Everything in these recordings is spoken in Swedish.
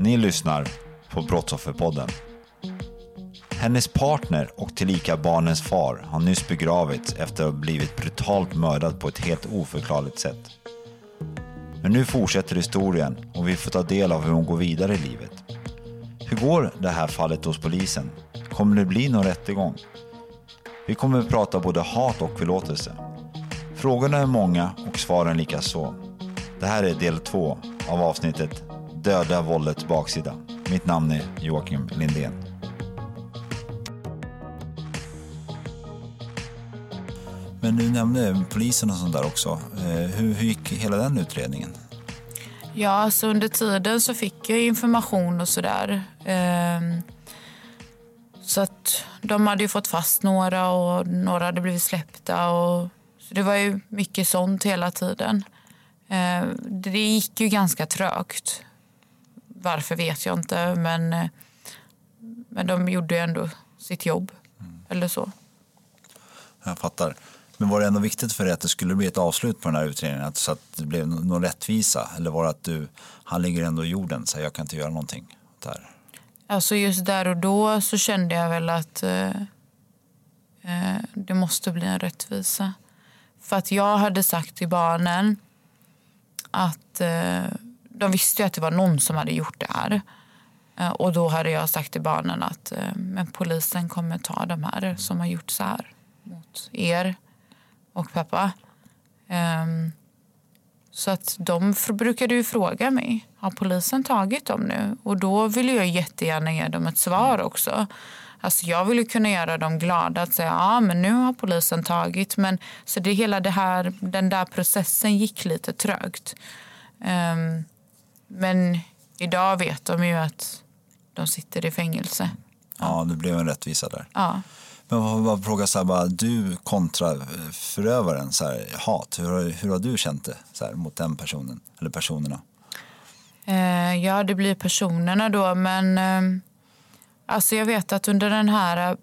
Ni lyssnar på Brottsofferpodden. Hennes partner och tillika barnens far har nyss begravits efter att ha blivit brutalt mördad på ett helt oförklarligt sätt. Men nu fortsätter historien och vi får ta del av hur hon går vidare i livet. Hur går det här fallet hos polisen? Kommer det bli någon rättegång? Vi kommer att prata både hat och förlåtelse. Frågorna är många och svaren likaså. Det här är del två av avsnittet Döda våldets baksida. Mitt namn är Joakim Lindén. Men du nämnde polisen och sånt där också. Eh, Hur, hur gick hela den utredningen? Ja, alltså under tiden så fick jag information och sådär. Ehm, så att de hade ju fått fast några och några hade blivit släppta. Och, så det var ju mycket sånt hela tiden. Ehm, det gick ju ganska trögt. Varför vet jag inte, men, men de gjorde ju ändå sitt jobb. Eller så. Jag fattar. Men var det ändå viktigt för dig att det skulle bli ett avslut på den här utredningen? Att, så att det blev nå- någon rättvisa? Eller var det att du, han ligger ändå i jorden så jag kan inte göra någonting där? Alltså just där och då så kände jag väl att eh, eh, det måste bli en rättvisa. För att jag hade sagt till barnen att eh, de visste ju att det var någon som hade gjort det här. Eh, och då hade jag sagt till barnen att eh, men polisen kommer ta de här som har gjort så här mot er och pappa. Ehm, så att de brukade ju fråga mig, har polisen tagit dem nu? Och då ville jag jättegärna ge dem ett svar också. Alltså jag ville kunna göra dem glada att säga, ja men nu har polisen tagit. Men så det hela det här, den där processen gick lite trögt. Ehm, men idag vet de ju att de sitter i fängelse. Ja, det blev en rättvisa där. Ja. Men vad, vad fråga bara, du kontra eh, förövaren, så här, hat. Hur, har- hur har du känt det så här, mot den personen? Eller personerna? Eh, ja, det blir personerna då. Men eh, alltså jag vet att under den här eh,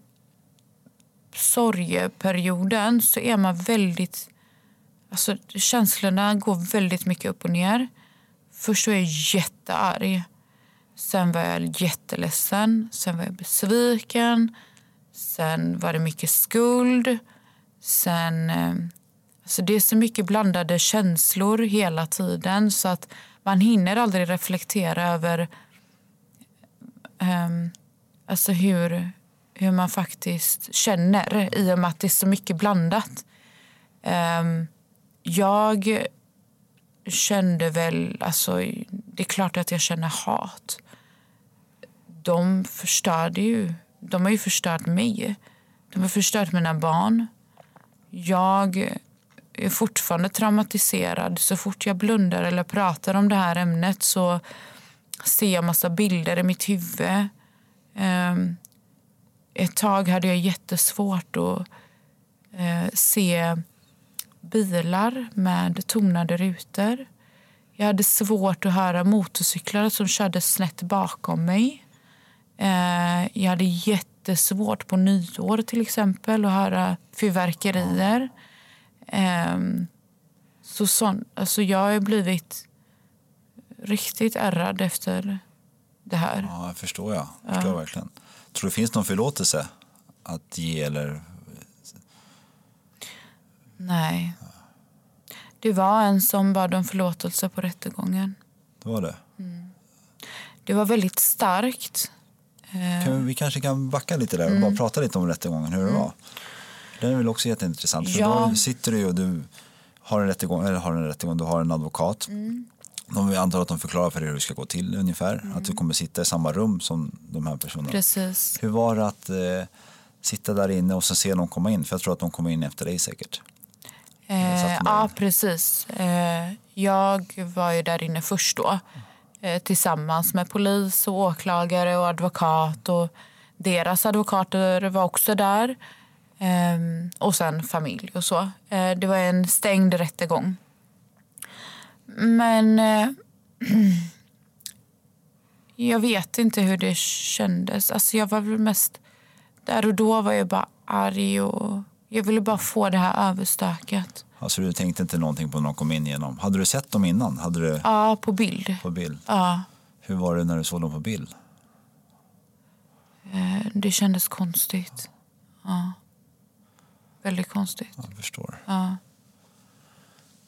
sorgeperioden så är man väldigt... Alltså känslorna går väldigt mycket upp och ner. Först var jag jättearg. Sen var jag jätteledsen. Sen var jag besviken. Sen var det mycket skuld. Sen... Eh, alltså det är så mycket blandade känslor hela tiden så att man hinner aldrig reflektera över um, alltså hur, hur man faktiskt känner i och med att det är så mycket blandat. Um, jag kände väl... Alltså, det är klart att jag känner hat. De förstörde ju... De har ju förstört mig. De har förstört mina barn. Jag är fortfarande traumatiserad. Så fort jag blundar eller pratar om det här ämnet så ser jag massa bilder i mitt huvud. Ehm, ett tag hade jag jättesvårt att eh, se bilar med tonade rutor. Jag hade svårt att höra motorcyklar som körde snett bakom mig. Eh, jag hade jättesvårt på nyår till exempel att höra fyrverkerier. Ehm, så sån, alltså jag har blivit riktigt ärrad efter det här. Ja, jag förstår jag. jag förstår verkligen. Tror du det finns någon förlåtelse att ge eller? Nej. Det var en som bad om förlåtelse på rättegången. Det var det. Det var väldigt starkt. Eh, Kan vi, vi kanske kan backa lite där och Mm. bara prata lite om rättegången, hur det var. Den är väl också jätteintressant. För Ja. då sitter du och du har en rättegång, eller har en rättegång, du har en advokat. Mm. De antar att de förklarar för dig hur det ska gå till ungefär. Mm. Att du kommer sitta i samma rum som de här personerna. Precis. Hur var det att eh, sitta där inne och så se dem komma in? För jag tror att de kommer in efter dig säkert. Eh, ja, precis. Eh, jag var ju där inne först då. Eh, tillsammans med polis, och åklagare och advokat. Och deras advokater var också där. Eh, och sen familj och så. Eh, det var en stängd rättegång. Men eh, jag vet inte hur det kändes. Alltså jag var väl mest... Där och då var jag bara arg och jag ville bara få det här överstökat. Alltså du tänkte inte någonting på när de kom in genom. Hade du sett dem innan? Hade du Ja, på bild. på bild? Ja, Hur var det när du såg dem på bild? eh, det kändes konstigt. Ja. Väldigt konstigt. Jag förstår. Ja.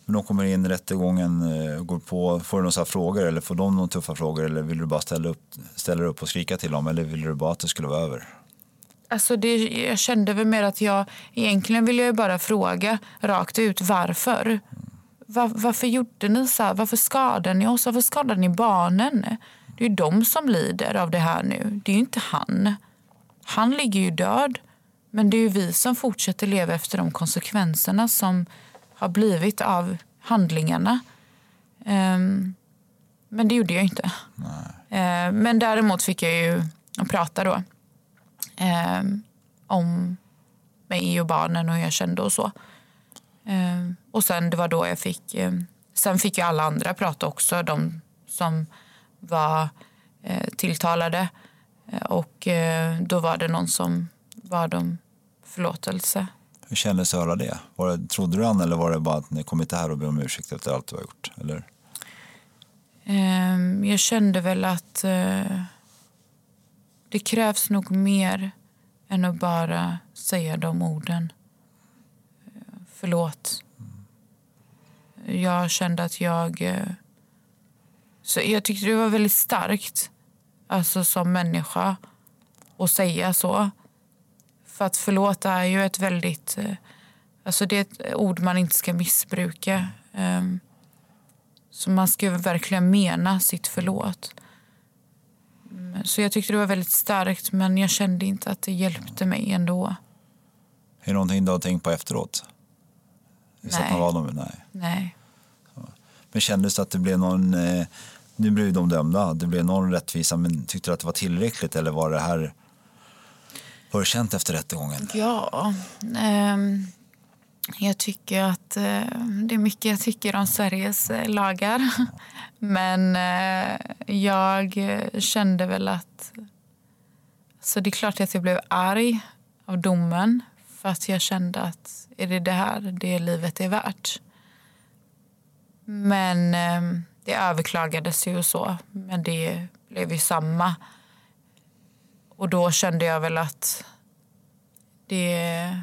Men de kommer in i rättegången, eh, går på, får du några frågor eller får de några tuffa frågor eller vill du bara ställa upp, ställa upp och skrika till dem eller vill du bara att det skulle vara över? Alltså det, jag kände väl mer att jag egentligen ville jag bara fråga rakt ut varför. Va- varför gjorde ni så här? Varför skadade ni oss? Varför skadade ni barnen? Det är ju de som lider av det här nu. Det är ju inte han. Han ligger ju död. Men det är ju vi som fortsätter leva efter de konsekvenserna som har blivit av handlingarna. Ehm, men det gjorde jag inte. Eh, men däremot fick jag ju prata då eh, om mig och barnen och hur jag kände och så. Eh, och sen det var då jag fick, eh, sen fick ju alla andra prata också, de som var eh, tilltalade. Eh, och eh, då var det någon som bad om förlåtelse. Hur kändes det att höra det? Var det? Trodde du han eller var det bara att ni inte här och be om ursäkt efter allt du har gjort? Eller? Ehm, Jag kände väl att det krävs nog mer än att bara säga de orden. Förlåt. Jag kände att jag... Eh, så jag tyckte det var väldigt starkt alltså som människa att säga så. För att förlåta är ju ett väldigt... Eh, alltså det är ett ord man inte ska missbruka. Ehm, så man ska verkligen mena sitt förlåt. Så jag tyckte det var väldigt starkt men jag kände inte att det hjälpte mig ändå. Är det någonting du har tänkt på efteråt? Just att Nej. man var dem? Nej. Nej. Men kändes det att det blev någon, eh, nu blev de dömda, det blev någon rättvisa, men tyckte du att det var tillräckligt eller var det här, var det känt efter rättegången? Ja, ehm, jag tycker att eh, det är mycket jag tycker om Sveriges eh, lagar. Men eh, jag eh, kände väl att... Så det är klart att jag blev arg av domen för att jag kände att är det det här det livet är värt? Men eh, det överklagades ju och så, men det blev ju samma. Och då kände jag väl att det,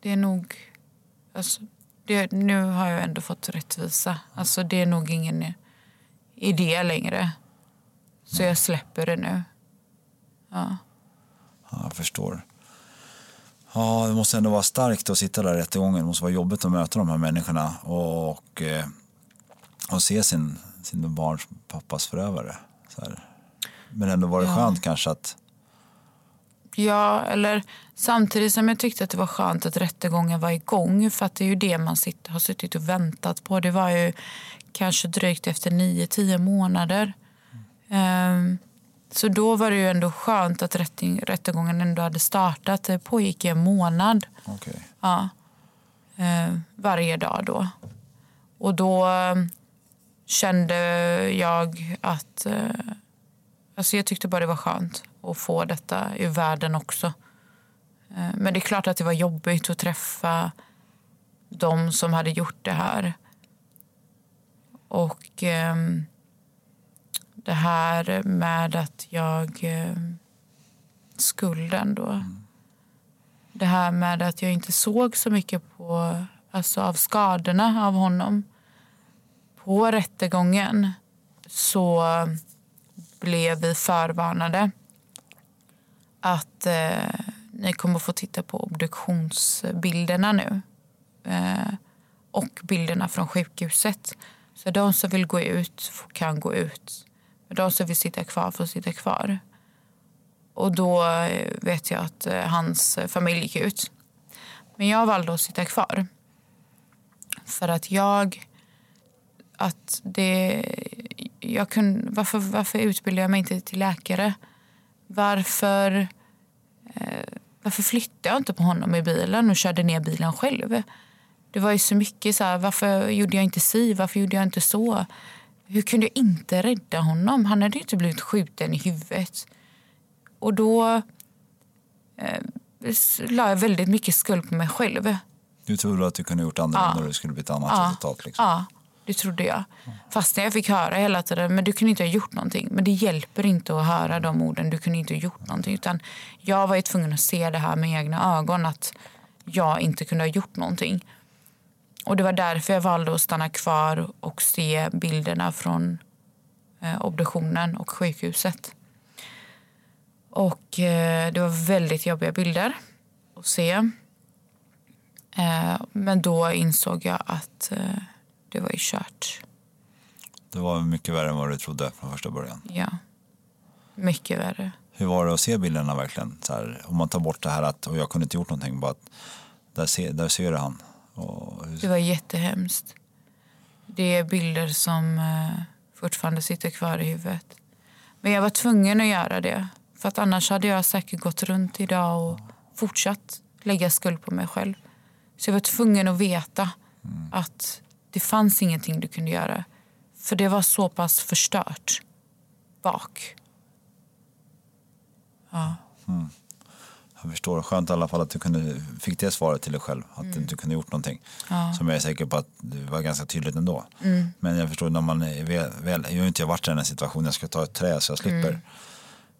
det är nog... Alltså, det, nu har jag ändå fått rättvisa. Alltså, det är nog ingen idé längre. Så jag släpper det nu. Ja. Ja, jag förstår. Ja, det måste ändå vara starkt att sitta där i rättegången. Det måste vara jobbigt att möta de här människorna och, och, eh, och se sin, sin barns pappas förövare. Men ändå var det Ja. skönt kanske att Ja, eller samtidigt som jag tyckte att det var skönt att rättegången var igång för att det är ju det man sitter, har suttit och väntat på. Det var ju kanske drygt efter nio, tio månader. Ehm, så då var det ju ändå skönt att rätting, rättegången ändå hade startat. Det pågick i en månad. okej. Ja. Eh, varje dag då. Och då eh, kände jag att... Eh, alltså jag tyckte bara det var skönt att få detta ur världen också. Eh, men det är klart att det var jobbigt att träffa de som hade gjort det här. Och ehm, det här med att jag... Eh, skulden då. Det här med att jag inte såg så mycket på alltså av skadorna av honom. På rättegången så blev vi förvarnade att eh, ni kommer få titta på obduktionsbilderna nu. Eh, och bilderna från sjukhuset. Så de som vill gå ut kan gå ut. De som vill sitta kvar får sitta kvar. Och då eh, vet jag att eh, hans familj gick ut. Men jag valde att sitta kvar. För att jag... Att det, jag kunde, varför, varför utbildade jag mig inte till läkare? Varför, varför flyttade jag inte på honom i bilen och körde ner bilen själv? Det var ju så mycket så här, varför gjorde jag inte si, varför gjorde jag inte så? Hur kunde jag inte rädda honom? Han hade ju inte blivit skjuten i huvudet. Och då eh, la jag väldigt mycket skuld på mig själv. Du trodde att du kunde gjort annorlunda och det skulle bli ett annat Ja. resultat? Liksom. Ja, det trodde jag. Fast jag fick höra hela tiden, men du kunde inte ha gjort någonting. Men det hjälper inte att höra de orden, du kunde inte ha gjort någonting. Utan jag var ju tvungen att se det här med egna ögon, att jag inte kunde ha gjort någonting. Och det var därför jag valde att stanna kvar och se bilderna från eh, obduktionen och sjukhuset. Och eh, det var väldigt jobbiga bilder att se. Eh, men då insåg jag att eh, det var ju kört. Det var mycket värre än vad du trodde från första början. Ja. Mycket värre. Hur var det att se bilderna verkligen? Så här, om man tar bort det här att och jag kunde inte gjort någonting, bara att där ser, där ser du han. Och, hur- Det var jättehemskt. Det är bilder som eh, fortfarande sitter kvar i huvudet. Men jag var tvungen att göra det. För att annars hade jag säkert gått runt idag och fortsatt lägga skuld på mig själv. Så jag var tvungen att veta att det fanns ingenting du kunde göra. För det var så pass förstört bak. Jag förstår. Skönt i alla fall att du kunde, fick det svaret till dig själv. Att Mm. du inte kunde gjort någonting. Som jag är säker på att det var ganska tydligt ändå. Mm. Men jag förstår när man är väl, väl jag har inte varit i den här situationen. Jag ska ta ett trä så jag slipper. Mm.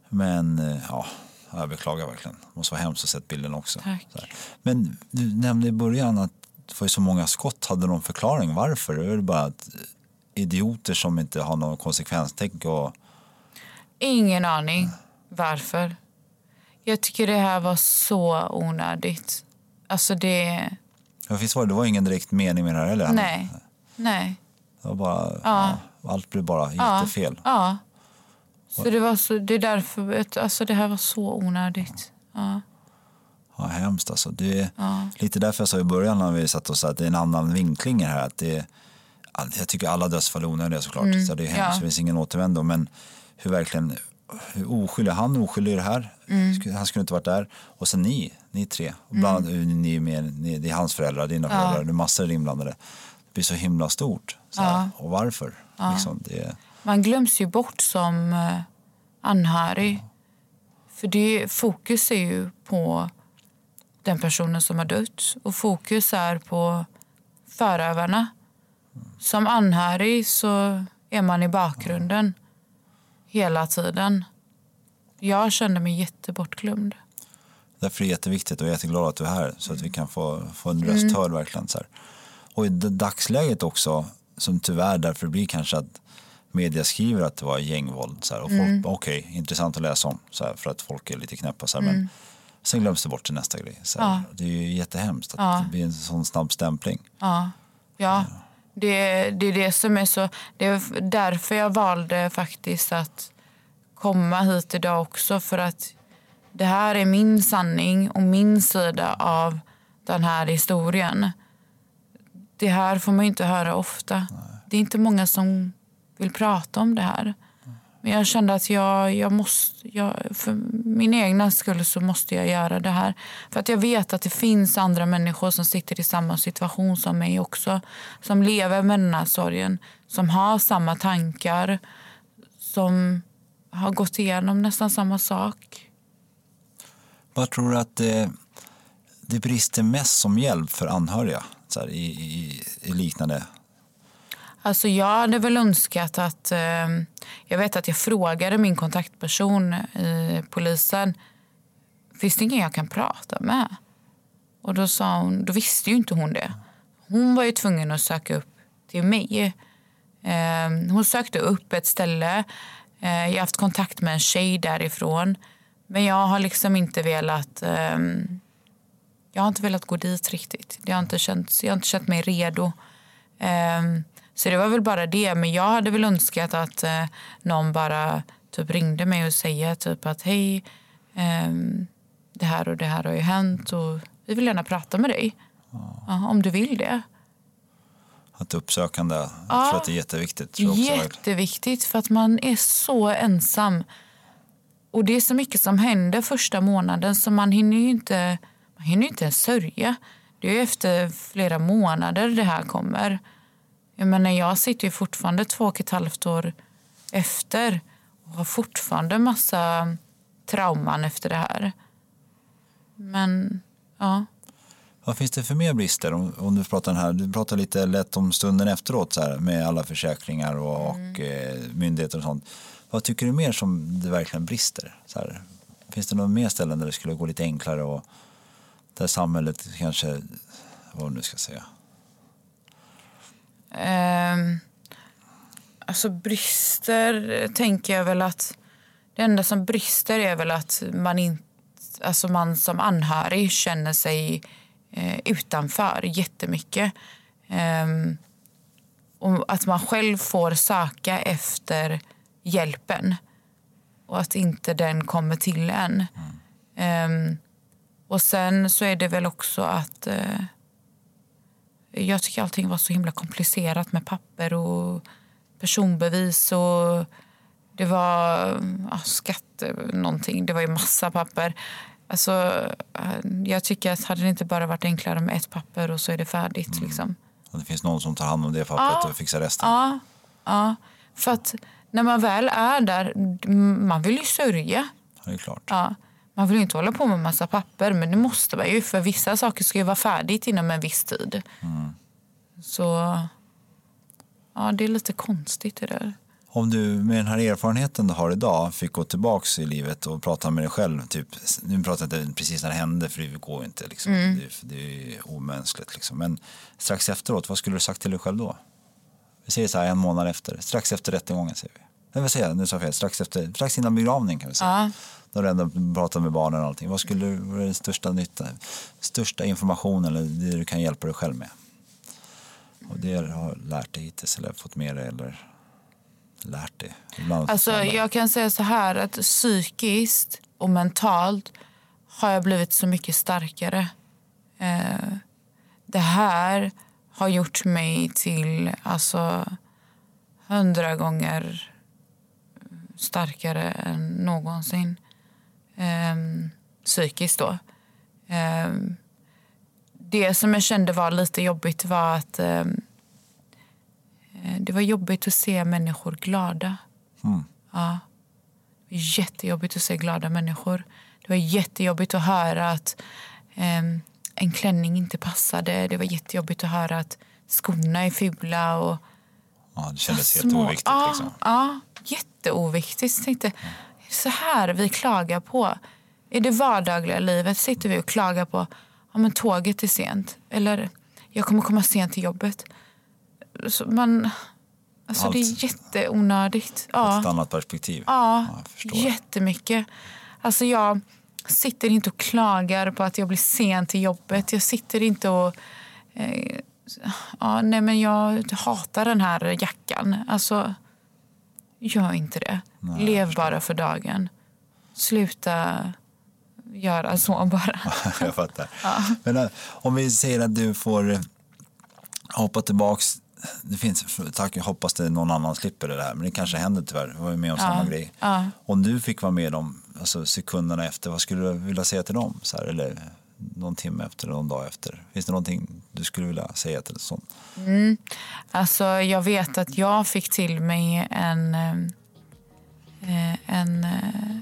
Men eh, ja, jag beklagar verkligen. Det måste vara hemskt att sett bilden också. Men du nämnde i början att det var ju så många skott. Hade någon förklaring varför? Är det bara att idioter som inte har någon konsekvenstänk och Ingen aning varför. Jag tycker det här var så onödigt. Alltså det... Ja, visst var det, det var ingen direkt mening med det här heller. Nej. Nej. Det var bara, ja. allt blev bara jättefel. Ja. Så det var så, det är därför, alltså det här var så onödigt. Ja. Ja, hemskt alltså. Det är lite därför jag sa i början när vi satt och sa att det är en annan vinkling här. Att det är, jag tycker alla dödsfall är onödiga såklart. Så det är hemskt, ja. det finns ingen återvändo. Men hur verkligen, hur oskyldig, han är oskyldig i det här. Skulle- Han skulle inte varit där. Och sen ni, ni tre. Och bland annat ni, med, ni, det är hans föräldrar, dina föräldrar, det är massor inblandade. Det blir så himla stort. Så här. Och varför? Liksom, det, Man glöms ju bort som eh, anhörig. För det, fokus är ju på den personen som har dött. Och fokus är på förövarna. Som anhörig så är man i bakgrunden hela tiden. Jag kände mig jättebortglömd. Därför är det jätteviktigt och jag är jätteglad att du är här så att vi kan få, få en röst hörd verkligen. Så här. Och i dagsläget också, som tyvärr därför blir kanske att media skriver att det var gängvåld. Så här, och folk, okej, intressant att läsa om så här, för att folk är lite knäppa. Så här, Men sen glöms det bort till nästa grej. Så här. Det är ju jättehemskt att det blir en sån snabb stämpling. Ja, ja. Det, det är det som är så... Det är därför jag valde faktiskt att komma hit idag också. För att det här är min sanning och min sida av den här historien. Det här får man inte höra ofta. Det är inte många som vill prata om det här. Men jag kände att jag, jag måste, jag, för min egna skull så måste jag göra det här. För att jag vet att det finns andra människor som sitter i samma situation som mig också. Som lever med den här sorgen. Som har samma tankar. Som har gått igenom nästan samma sak. Vad tror du att det, det brister mest som hjälp för anhöriga så här, i, i, i liknande? Alltså jag hade väl önskat att... Eh, jag vet att jag frågade min kontaktperson i polisen. Finns det ingen jag kan prata med? Och då sa hon, då visste ju inte hon det. hon var ju tvungen att söka upp till mig. Eh, hon sökte upp ett ställe. Eh, jag har haft kontakt med en tjej därifrån. Men jag har liksom inte velat... Eh, jag har inte velat gå dit riktigt. Jag har inte känt, jag har inte känt mig redo. Um, så det var väl bara det. Men jag hade väl önskat att uh, någon bara typ ringde mig och säga typ att hej, um, det här och det här har ju hänt och vi vill gärna prata med dig. Ja. Uh, om du vill det. Att uppsökande, jag ja, tror att det är jätteviktigt. jätteviktigt för att man är så ensam. Och det är så mycket som händer första månaden så man hinner ju inte, man hinner inte ens sörja. Det är efter flera månader det här kommer. Jag menar, jag sitter ju fortfarande två och ett halvt år efter och har fortfarande massa trauman efter det här. Men, ja. Vad finns det för mer brister? Om, om du pratar här, du pratar lite lätt om stunden efteråt så här, med alla försäkringar och, mm. och eh, myndigheter och sånt. Vad tycker du mer som det verkligen brister? Så här, finns det några mer ställen där det skulle gå lite enklare och där samhället kanske, vad nu ska säga? Um, alltså brister tänker jag väl att det enda som brister är väl att man, in, alltså man som anhörig känner sig eh, utanför jättemycket. Um, och att man själv får söka efter hjälpen och att inte den kommer till en. Mm. Um, och sen så är det väl också att eh, jag tycker allting var så himla komplicerat med papper och personbevis och det var ja, skatt, någonting. Det var ju massa papper. Alltså, eh, jag tycker att hade det inte bara varit enklare med ett papper och så är det färdigt. Mm. Liksom. Och det finns någon som tar hand om det pappret ja, och fixar resten. Ja, ja, för att när man väl är där, man vill ju sörja. Ja, det är klart. Ja. Man vill inte hålla på med massa papper, men det måste man ju för vissa saker ska ju vara färdigt inom en viss tid. Mm. Så ja, det är lite konstigt det där. Om du med den här erfarenheten du har idag fick gå tillbaka i livet och prata med dig själv, typ, nu pratar jag inte precis när det hände för det går inte, liksom. Mm. det, det, är omänskligt. Liksom. Men strax efteråt, vad skulle du sagt till dig själv då? Vi säger så här en månad efter, strax efter rättegången säger vi. Nej, vad säger jag? Nu sa jag fel. Strax, efter, strax innan begravning kan vi säga. Ja. När du ändå pratar med barnen och allting. Vad skulle vara den största nytta, största informationen eller det du kan hjälpa dig själv med? Och det har lärt dig hittills eller fått med dig eller lärt dig? Ibland alltså, jag kan säga så här att psykiskt och mentalt har jag blivit så mycket starkare. Eh, det här har gjort mig till alltså hundra gånger starkare än någonsin eh, psykiskt. Då. Eh, det som jag kände var lite jobbigt var att ehm, eh, det var jobbigt att se människor glada. Mm. Ja. Det var jättejobbigt att se glada människor. Det var jättejobbigt att höra att ehm, en klänning inte passade. Det var jättejobbigt att höra att skorna är fula. Och, ja, det kändes helt oviktigt. Ja, liksom. ja, jätteoviktigt. Jag tänkte, så här vi klagar på. I det vardagliga livet sitter vi och klagar på ja, men tåget är sent. Eller jag kommer komma sent till jobbet. Så man, alltså Allt. det är jätteonödigt. Ja. Ett annat perspektiv. Ja, ja jättemycket. Alltså jag sitter inte och klagar på att jag blir sen till jobbet. Jag sitter inte och... Eh, ja, nej men jag hatar den här jackan. Alltså, Gör inte det. Nej, Lev bara för dagen. Sluta göra så bara. jag fattar. Ja. Men äh, om vi säger att du får eh, hoppa tillbaks det finns, tack, jag hoppas det någon annan slipper det där, men det kanske händer tyvärr. Jag var med om ja, samma grej. Ja. Om du fick vara med om alltså, sekunderna efter, vad skulle du vilja säga till dem? Så här, eller någon timme efter, någon dag efter? Finns det någonting du skulle vilja säga till sånt? Mm. Alltså, jag vet att jag fick till mig en, eh, en, eh,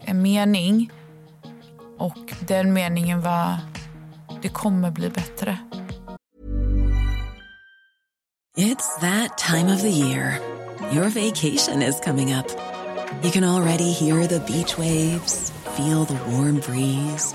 en mening. Och den meningen var det kommer bli bättre. It's that time of the year. Your vacation is coming up. You can already hear the beach waves, feel the warm breeze,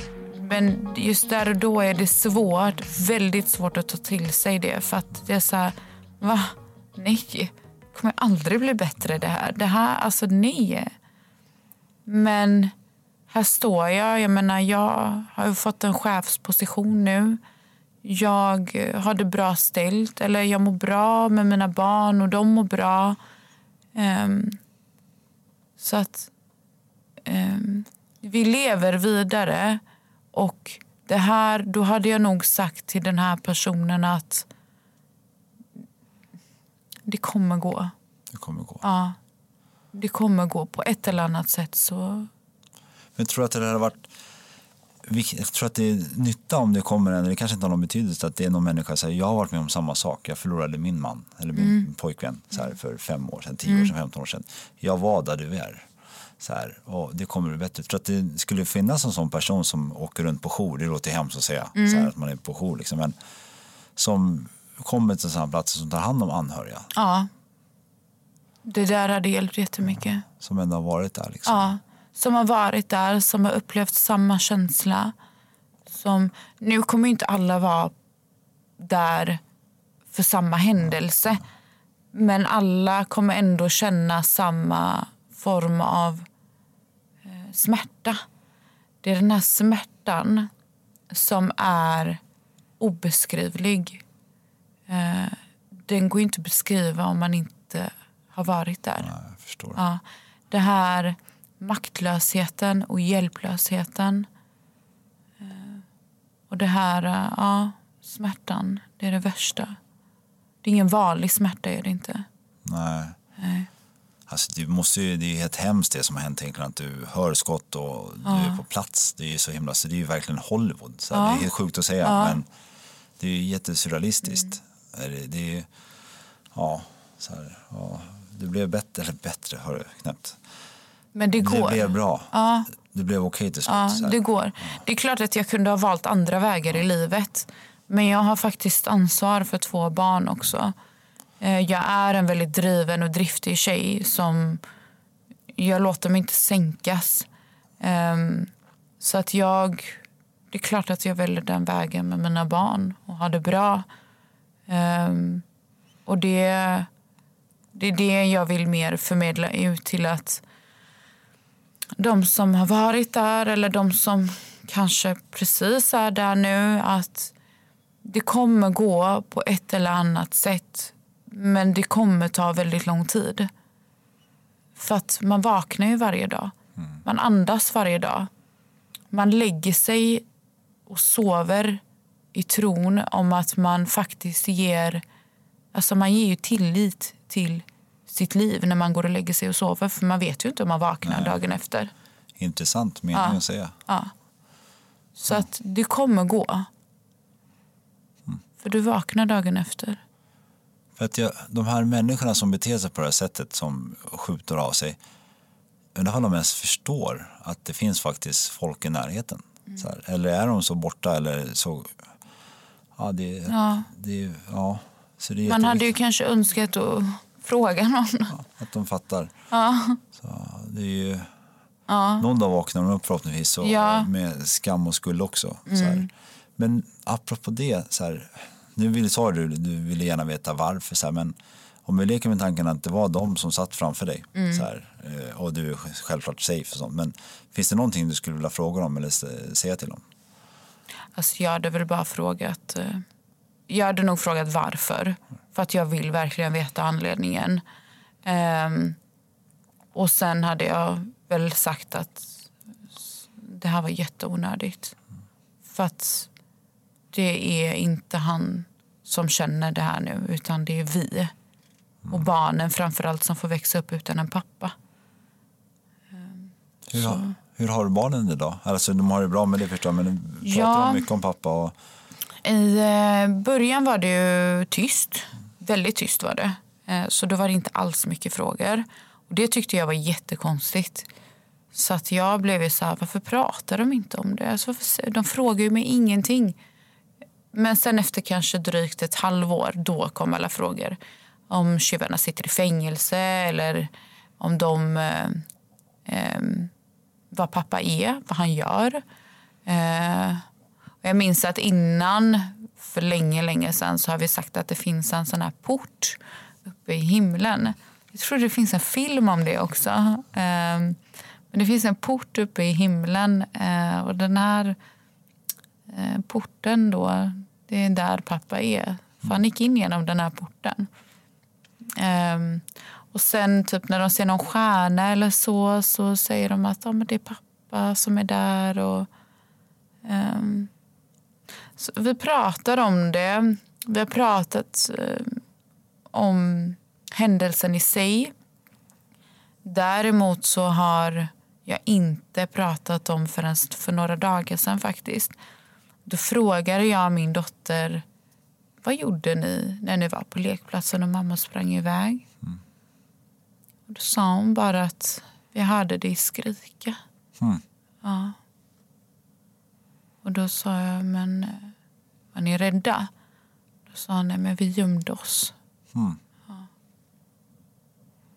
Men just där och då är det svårt, väldigt svårt att ta till sig det. För att det är så här, va? Nej, kommer aldrig bli bättre det här. Det här, alltså nej. Men här står jag. Jag menar, jag har ju fått en chefsposition nu. Jag har det bra ställt. Eller jag mår bra med mina barn och de mår bra. Um, så att um, vi lever vidare. Och det här, då hade jag nog sagt till den här personen att det kommer gå. Det kommer gå. Ja, det kommer gå på ett eller annat sätt. så... Men tror att det hade varit jag tror att det är nytta om det kommer en, det kanske inte har någon betydelse att det är någon människa som säger jag har varit med om samma sak, jag förlorade min man eller min mm. pojkvän så här, för fem år sedan, tio år sedan, femton år sedan. Jag var där du är. Så här, och det kommer bli bättre. Tror att det skulle finnas en sån person som åker runt på jour, det låter hemskt att säga, mm. så här, att man är på jour liksom, men som kommer till sådana platser som tar hand om anhöriga. Ja. Det där hade hjälpt jättemycket. Som ändå har varit där liksom. Ja som har varit där, som har upplevt samma känsla. Som, nu kommer inte alla vara där för samma händelse. Men alla kommer ändå känna samma form av smärta. Det är den här smärtan som är obeskrivlig. Eh, den går inte att beskriva om man inte har varit där. Ja, jag förstår. Ja, det här maktlösheten och hjälplösheten. Eh, och det här, eh, ja, smärtan, det är det värsta. Det är ingen vanlig smärta, är det inte. Nej. Nej. Alltså, du måste ju, det är helt hemskt det som har hänt egentligen, att du hör skott och ja. du är på plats. Det är så himla, så det är ju verkligen Hollywood. Så ja. Det är helt sjukt att säga, ja. men det är ju jättesurrealistiskt. Mm. Det, det är ja, så här, ja, det blev bättre, eller bättre, hör du knappt. Men det går. Det blev bra. Ja. Det blev okej okay till slut. Ja, det går. Det är klart att jag kunde ha valt andra vägar i livet. Men jag har faktiskt ansvar för två barn också. Eh, jag är en väldigt driven och driftig tjej som jag låter mig inte sänkas. Ehm, så att jag, det är klart att jag väljer den vägen med mina barn och har det bra. Ehm, och det, det är det jag vill mer förmedla ut till att de som har varit där eller de som kanske precis är där nu att det kommer gå på ett eller annat sätt men det kommer ta väldigt lång tid. För att man vaknar ju varje dag. Man andas varje dag. Man lägger sig och sover i tron om att man faktiskt ger... Alltså man ger ju tillit till sitt liv när man går och lägger sig och sover. För man vet ju inte om man vaknar Nej. dagen efter. Intressant mening ja. att säga. Ja. Så att det kommer gå. Mm. För du vaknar dagen efter. För att jag, de här människorna som beter sig på det här sättet, som skjuter av sig, undrar om de ens förstår att det finns faktiskt folk i närheten. Mm. Här, eller är de så borta eller så... Ja, det, ja. det, ja. Så det Man hade ju kanske önskat att fråga någon. Ja, att de fattar. Ja. Så det är ju... Ja. Någon dag vaknar de upp förhoppningsvis och ja. med skam och skuld också. Mm. Men apropå det, så här, nu vill, sa du du ville gärna veta varför, så här, men om vi leker med tanken att det var de som satt framför dig mm. så här, eh, och du är självklart safe och sånt. Men finns det någonting du skulle vilja fråga dem eller säga till dem? Alltså jag hade väl bara frågat, eh, jag hade nog frågat varför. För att jag vill verkligen veta anledningen. Um, Och sen hade jag väl sagt att det här var jätteonödigt. För att det är inte han som känner det här nu, utan det är vi. Och barnen framförallt som får växa upp utan en pappa. Hur, har, hur har barnen det då? Alltså, de har det bra med det förstår jag, men pratar Ja. de mycket om pappa? Och, I eh, början var det ju tyst. Väldigt tyst var det. Eh, Så då var det inte alls mycket frågor. Och det tyckte jag var jättekonstigt. Så att jag blev ju så här, varför pratar de inte om det? Alltså, varför, de frågar ju mig ingenting. Men sen efter kanske drygt ett halvår, då kom alla frågor. Om tjuvarna sitter i fängelse eller om de... Eh, eh, vad pappa är, vad han gör. Eh, och jag minns att innan, för länge, länge sedan, så har vi sagt att det finns en sån här port uppe i himlen. Jag tror det finns en film om det också. Eh, men det finns en port uppe i himlen eh, och den här eh, porten då, det är där pappa är. För han gick in genom den här porten. Ehm, och sen typ när de ser någon stjärna eller så, så säger de att ja, men det är pappa som är där. Och, så vi pratar om det. Vi har pratat eh, om händelsen i sig. Däremot så har jag inte pratat om förrän för några dagar sedan faktiskt. Då frågade jag min dotter vad gjorde ni när ni var på lekplatsen och mamma sprang iväg? Och då sa hon bara att vi hörde dig skrika. Mm. Ja. Och då sa jag, men var ni rädda? Då sa hon, nej men vi gömde oss. Mm. Ja.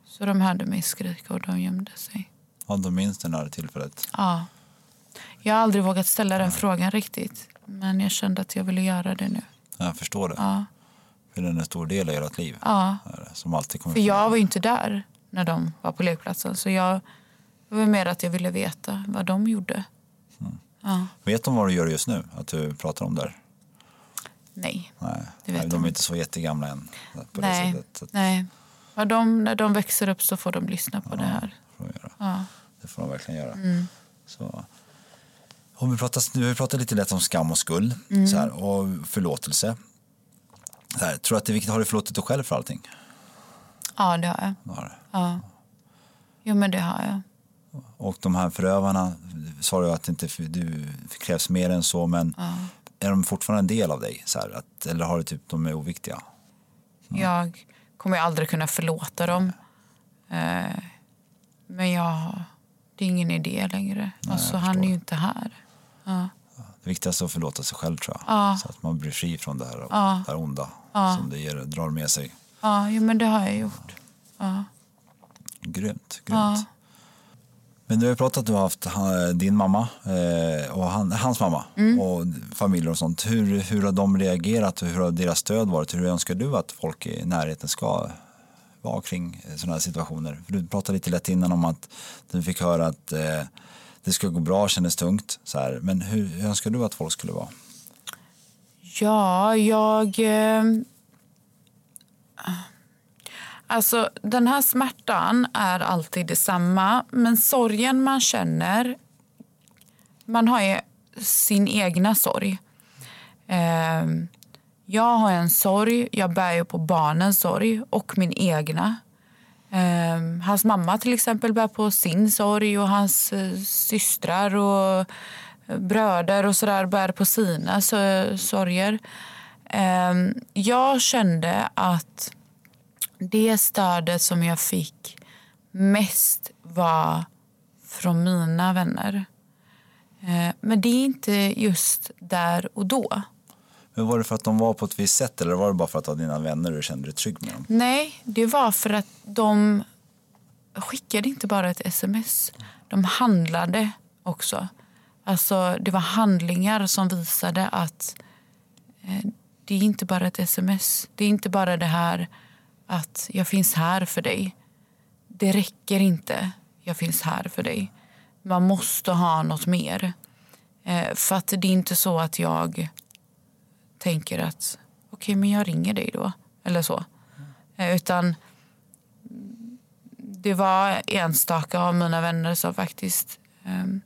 Så de hörde mig skrika och de gömde sig. ja, de minns det här tillfället. Ja. Jag har aldrig vågat ställa den frågan riktigt. Men jag kände att jag ville göra det nu. Jag förstår det. Ja. För den är en stor del i ert liv. Ja. Som alltid kommer För jag var ju inte där när de var på lekplatsen. Så jag, det var mer att jag ville veta vad de gjorde. Ja. Vet de vad du gör just nu? Att du pratar om där? Nej. Nej, Det vet Nej de är inte. så jättegamla än. Nej. Nej. Ja, de, när de växer upp så får de lyssna på det här. får de göra. Ja. Det får de verkligen göra. Mm. Så. Om vi pratar, nu har vi pratat lite lätt om skam och skuld Mm. så här, och förlåtelse. Så här, tror du att det är viktigt, har du förlåtit dig själv för allting? ja, det har jag. Ja, det. Ja. Jo, men det har jag. Och de här förövarna, sa du att det inte du krävs mer än så, men är de fortfarande en del av dig? Så här, att, eller har du typ, de är oviktiga? Jag kommer aldrig kunna förlåta dem. Eh, men jag, det är ingen idé längre. alltså, jag han är ju inte här. Ja. Det viktigaste är att förlåta sig själv tror jag. Ja. Så att man blir fri från det här, Ja. det här onda som det ger, drar med sig. Ja, jo, men det har jag gjort. Ja. Grymt, grymt. Men du har pratat att du har haft din mamma eh, och han, hans mamma Mm. och familjer och sånt. Hur, hur har de reagerat och hur har deras stöd varit? Hur önskar du att folk i närheten ska vara kring sådana här situationer? För du pratade lite lätt innan om att du fick höra att eh, det ska gå bra, kändes tungt. Så här. Men hur, hur önskar du att folk skulle vara? Ja, jag... Eh, alltså, den här smärtan är alltid detsamma. Men sorgen man känner... Man har ju sin egna sorg. Eh, jag har en sorg. Jag bär ju på barnens sorg och min egna. Ehm, hans mamma till exempel bär på sin sorg och hans eh, systrar och eh, bröder och sådär bär på sina sorger. Ehm, jag kände att det stödet som jag fick mest var från mina vänner. Ehm, men det är inte just där och då. Men var det för att de var på ett visst sätt eller var det bara för att ha dina vänner och du kände dig trygg med dem? Nej, det var för att de skickade inte bara ett sms. De handlade också. Alltså, det var handlingar som visade att eh, det är inte bara ett sms. Det är inte bara det här att jag finns här för dig. Det räcker inte. Jag finns här för dig. Man måste ha något mer. Eh, för att det är inte så att jag tänker att okej, men jag ringer dig då. Eller så. Eh, Utan det var enstaka av mina vänner som faktiskt um,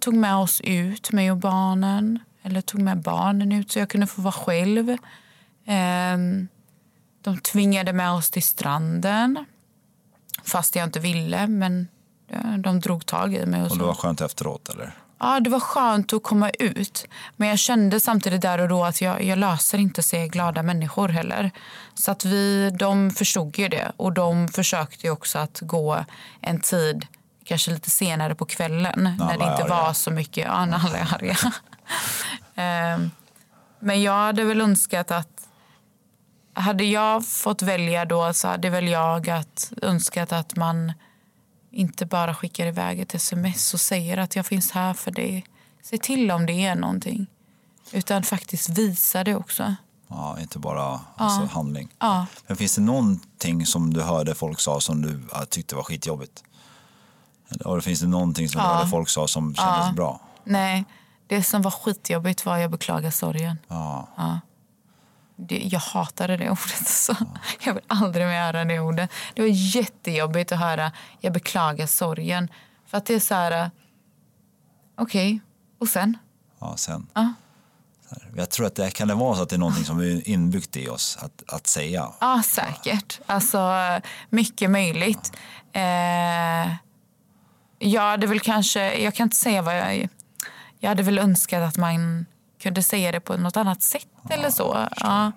tog med oss ut, mig och barnen. Eller tog med barnen ut så jag kunde få vara själv. Um, de tvingade med oss till stranden. Fast jag inte ville, men de drog tag i mig. Och, och det var skönt efteråt? eller? Ja, det var skönt att komma ut. Men jag kände samtidigt där och då att jag, jag löser inte se glada människor heller. Så att vi, de förstod ju det. Och de försökte också att gå en tid, kanske lite senare på kvällen. När, när det inte var så mycket, ja, när alla är arga. um, men jag hade väl önskat att hade jag fått välja då så hade väl jag att, önskat att man inte bara skickar iväg ett sms och säger att jag finns här för dig. Se till om det är någonting. Utan faktiskt visa det också. Ja, inte bara alltså, ja. handling. Ja. Men finns det någonting som du hörde folk sa som du tyckte var skitjobbigt? Eller finns det någonting som ja. du hörde folk sa som kändes bra? Nej, det som var skitjobbigt var jag beklagar sorgen. Ja. Det, jag hatade det ordet. Så Jag vill aldrig mer höra det ordet. Det var jättejobbigt att höra jag beklagar sorgen. För att det är så här, okej, okay. och sen? Ja, sen. Ja. Jag tror att det kan det vara så att det är någonting som är inbyggt i oss att, att säga. Ja, säkert. Alltså, mycket möjligt. Ja. Eh, jag hade väl kanske, jag kan inte säga vad jag... Jag hade väl önskat att man kunde säga det på något annat sätt ja, eller så. Ja.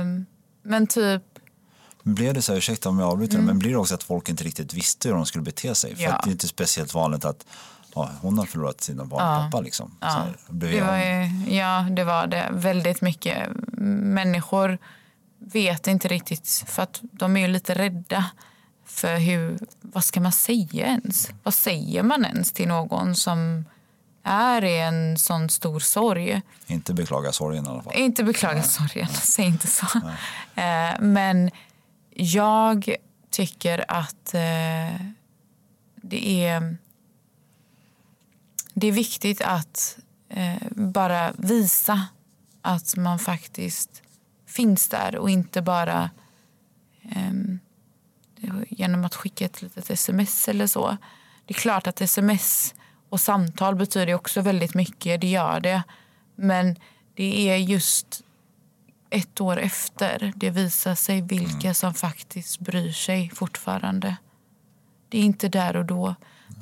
Um, men typ... Blev det så här, ursäkta om jag avbryter, mm. men blir det också att folk inte riktigt visste hur de skulle bete sig? För ja. det är inte speciellt vanligt att ja, hon har förlorat sina barn pappa. Liksom. Ja. Här, det var ju, ja, det var det. Väldigt mycket. Människor vet inte riktigt, för att de är ju lite rädda för hur, vad ska man säga ens? Vad säger man ens till någon som är i en sån stor sorg. Inte beklaga sorgen i alla fall. Inte beklaga Nej. sorgen, säg inte så. Eh, men jag tycker att eh, det är det är viktigt att eh, bara visa att man faktiskt finns där och inte bara ehm, genom att skicka ett litet sms eller så. Det är klart att sms och samtal betyder också väldigt mycket, det gör det. Men det är just ett år efter det visar sig vilka mm. som faktiskt bryr sig fortfarande. Det är inte där och då.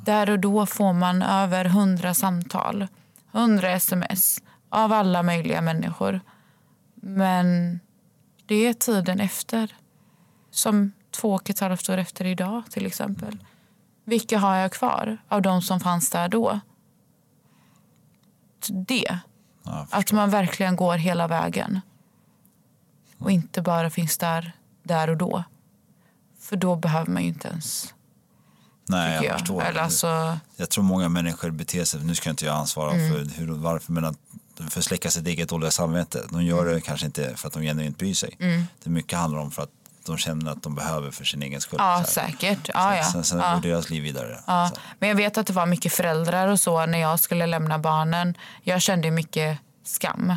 Där och då får man över hundra samtal, hundra sms av alla möjliga människor. Men det är tiden efter. Som två och ett halvt år efter idag till exempel. Vilka har jag kvar av de som fanns där då? Det. att man verkligen går hela vägen. Och inte bara finns där, där och då. För då behöver man ju inte ens... Nej, jag, jag. förstår. Eller alltså... Jag tror många människor beter sig, nu ska inte jag ansvara mm. för hur, varför, men att för att släcka sitt eget dåliga samvete. De gör det kanske inte för att de genuint bryr sig. Mm. Det mycket handlar om för att de känner att de behöver för sin egen skull. Ja, säkert. Ja, ja. Sen, sen ja. går deras liv vidare. Ja. Men jag vet att det var mycket föräldrar och så när jag skulle lämna barnen. Jag kände mycket skam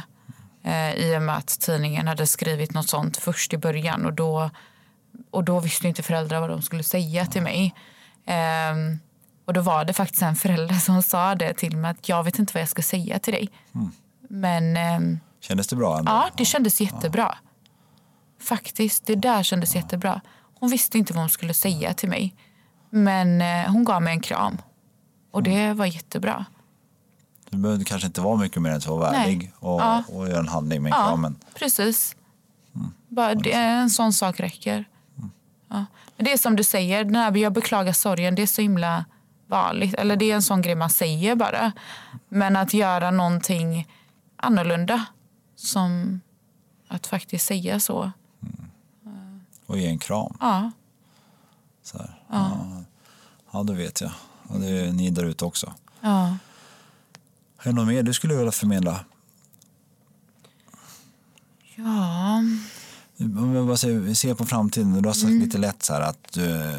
eh, i och med att tidningen hade skrivit något sånt först i början och då, och då visste inte föräldrar vad de skulle säga till mig. Eh, och då var det faktiskt en förälder som sa det till mig att jag vet inte vad jag ska säga till dig. Mm. Men... Eh, kändes det bra? Ändå? Ja, det kändes jättebra. Faktiskt, det där kändes jättebra. Hon visste inte vad hon skulle säga till mig. Men eh, hon gav mig en kram. Och det mm. var jättebra. Du behövde kanske inte vara mycket mer än så värdig och, ja. och göra en handling med ja, kramen. Precis. Mm. Bara, det, en sån sak räcker. Mm. Ja. Men det är som du säger, när jag beklagar sorgen, det är så himla vanligt. Eller det är en sån grej man säger bara. Men att göra någonting annorlunda som att faktiskt säga så. Och ge en kram. Ja. Så här. Ja. ja, det vet jag. Och det är ni där ute också. Ja. Är det något mer du skulle vilja förmedla? Ja... Om jag bara säger, ser på framtiden, du har sagt mm. lite lätt så här att du,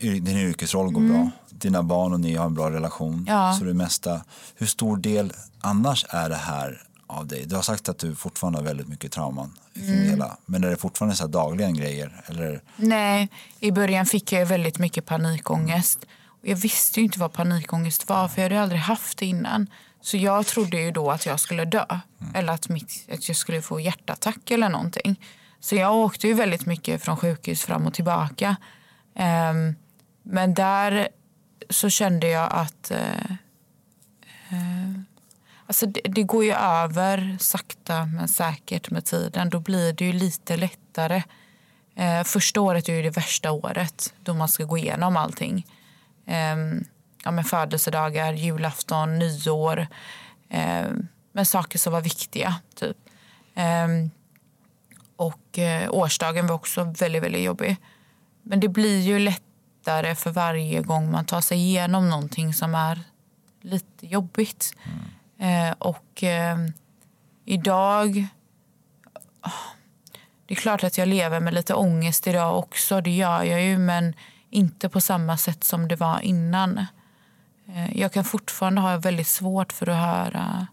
din yrkesroll går mm. bra. Dina barn och ni har en bra relation. Ja. Så det mesta, hur stor del annars är det här av dig? Du har sagt att du fortfarande har väldigt mycket trauman Mm. hela. Men är det fortfarande så dagligen grejer? Eller? Nej, i början fick jag väldigt mycket panikångest. Och Jag visste ju inte vad panikångest var för jag hade aldrig haft det innan. Så jag trodde ju då att jag skulle dö. Eller att, mitt, att jag skulle få hjärtattack eller någonting. Så jag åkte ju väldigt mycket från sjukhus fram och tillbaka. Ehm, men där så kände jag att eh, eh, alltså det, det går ju över sakta men säkert med tiden. Då blir det ju lite lättare. Eh, första året är ju det värsta året då man ska gå igenom allting. Eh, ja, med födelsedagar, julafton, nyår. Eh, med saker som var viktiga. Typ. Eh, och eh, årsdagen var också väldigt, väldigt jobbig. Men det blir ju lättare för varje gång man tar sig igenom någonting som är lite jobbigt. Mm. Eh, och eh, idag... ah, Det är klart att jag lever med lite ångest idag också. Det gör jag ju, men inte på samma sätt som det var innan. Eh, jag kan fortfarande ha väldigt svårt för att höra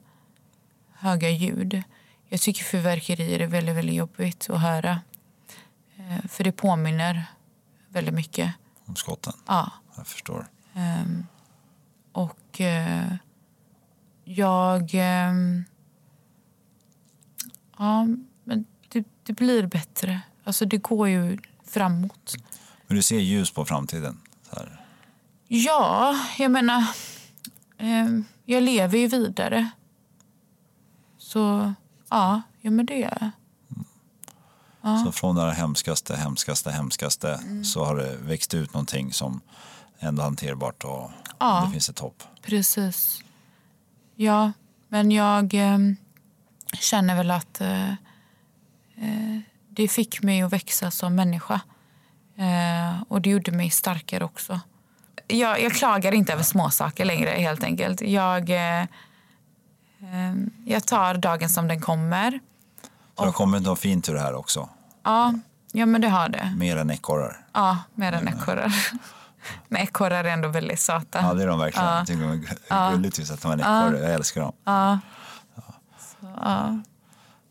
höga ljud. Jag tycker fyrverkerier är väldigt, väldigt jobbigt att höra. Eh, för det påminner väldigt mycket. Om skotten? Ja. Jag förstår. Ehm, och eh, jag... ehm, ja, men det, det blir bättre. Alltså det går ju framåt. Men du ser ljus på framtiden? Så här. Ja, jag menar... ehm, jag lever ju vidare. Så ja, ja men det gör jag. Så från det här hemskaste, hemskaste, hemskaste Mm. så har det växt ut någonting som ändå hanterbart och Ja. det finns ett hopp. Precis. Ja, men jag eh, känner väl att eh, eh, det fick mig att växa som människa. Eh, och det gjorde mig starkare också. Jag, jag klagar inte över småsaker längre helt enkelt. Jag, eh, eh, jag tar dagen som den kommer. Så det har kommit något fint ur det här också. Ja, ja men det har det. Mer än ekorrar. Ja, mer än ekorrar. Men ekorrar är ändå väldigt söta. Ja, det är de verkligen. Jag tycker de är gulligt just att de är en ekorre. Jag älskar dem. Ja.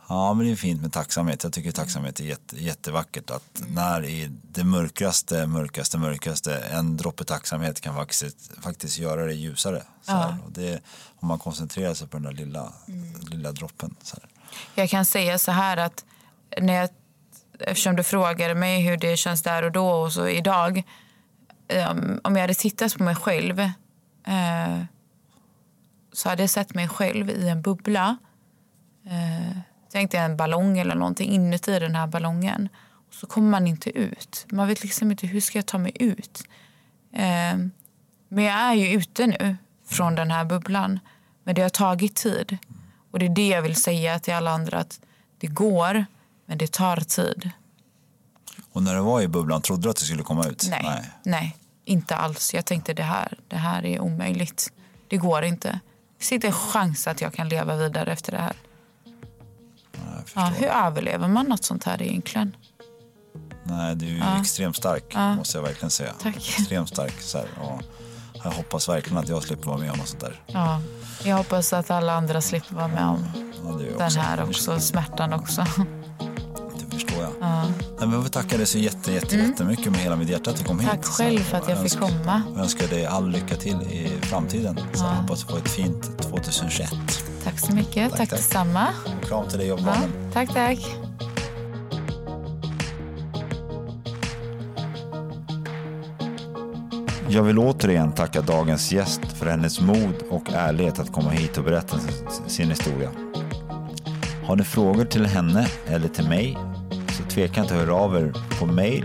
Ja, men det är fint med tacksamhet. Jag tycker tacksamhet är jätte, jättevackert. Att när i det mörkaste, mörkaste, mörkaste, en droppe tacksamhet kan faktiskt, faktiskt göra det ljusare. Så här. Och det, om man koncentrerar sig på den där lilla, lilla droppen. Så här. Jag kan säga så här att när jag, eftersom du frågade mig hur det känns där och då och så idag. Um, om jag hade tittat på mig själv eh, så hade jag sett mig själv i en bubbla. Eh, tänkte jag en ballong eller någonting inuti den här ballongen. Och så kommer man inte ut. Man vet liksom inte hur ska jag ta mig ut. Eh, men jag är ju ute nu från den här bubblan. Men det har tagit tid. Och det är det jag vill säga till alla andra att det går, men det tar tid. Och när du var i bubblan, trodde du att du skulle komma ut? Nej, nej. inte alls. Jag tänkte det här, det här är omöjligt. Det går inte. Det finns inte en chans att jag kan leva vidare efter det här. Ja, hur överlever man något sånt här egentligen? Nej, du är ju extremt stark, måste jag verkligen säga. Tack. Extremt stark. Så här, och jag hoppas verkligen att jag slipper vara med om något sånt där. Ja, jag hoppas att alla andra slipper vara med om Ja, den här också, smärtan också. Det förstår jag. Nej, men jag vill tacka dig så jätte, jätte, jättemycket med hela mitt hjärta att du kom hit. Mm. Tack själv för att jag fick önskar- komma. Jag önskar dig all lycka till i framtiden. Så jag hoppas på ett fint 2021. Tack så mycket. Tack, Tack, tack. detsamma. Kram till dig och Ja, barnen. tack, tack. Jag vill återigen tacka dagens gäst för hennes mod och ärlighet att komma hit och berätta sin historia. Har ni frågor till henne eller till mig tveka inte att höra av er på mail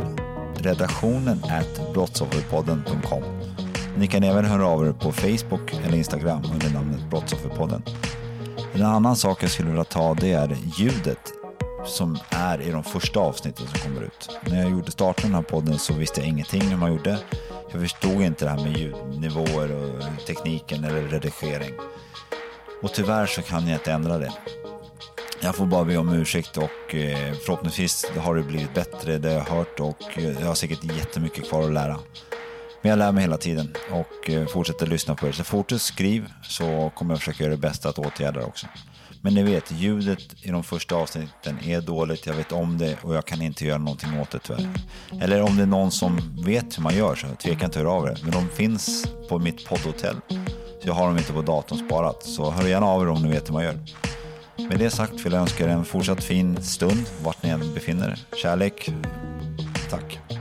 redaktionen at brottsofferpodden.com. Ni kan även höra av er på Facebook eller Instagram under namnet Brottsofferpodden. En annan sak jag skulle vilja ta det är ljudet som är i de första avsnitten som kommer ut. När jag gjorde starten av den här podden så visste jag ingenting hur man gjorde. Jag förstod inte det här med ljudnivåer och tekniken eller redigering. Och tyvärr så kan jag inte ändra det. Jag får bara be om ursäkt och eh, förhoppningsvis har det blivit bättre, det har jag hört och eh, jag har säkert jättemycket kvar att lära. Men jag lär mig hela tiden och eh, fortsätter lyssna på er. Så fortsätt skriv så kommer jag försöka göra det bästa att åtgärda det också. Men ni vet, ljudet i de första avsnitten är dåligt, jag vet om det och jag kan inte göra någonting åt det tyvärr. Eller om det är någon som vet hur man gör så tveka inte att höra av er. Men de finns på mitt poddhotell. Så jag har dem inte på datorn sparat. Så hör gärna av er om ni vet hur man gör. Med det sagt vill jag önska er en fortsatt fin stund vart ni än befinner er. Kärlek. Tack.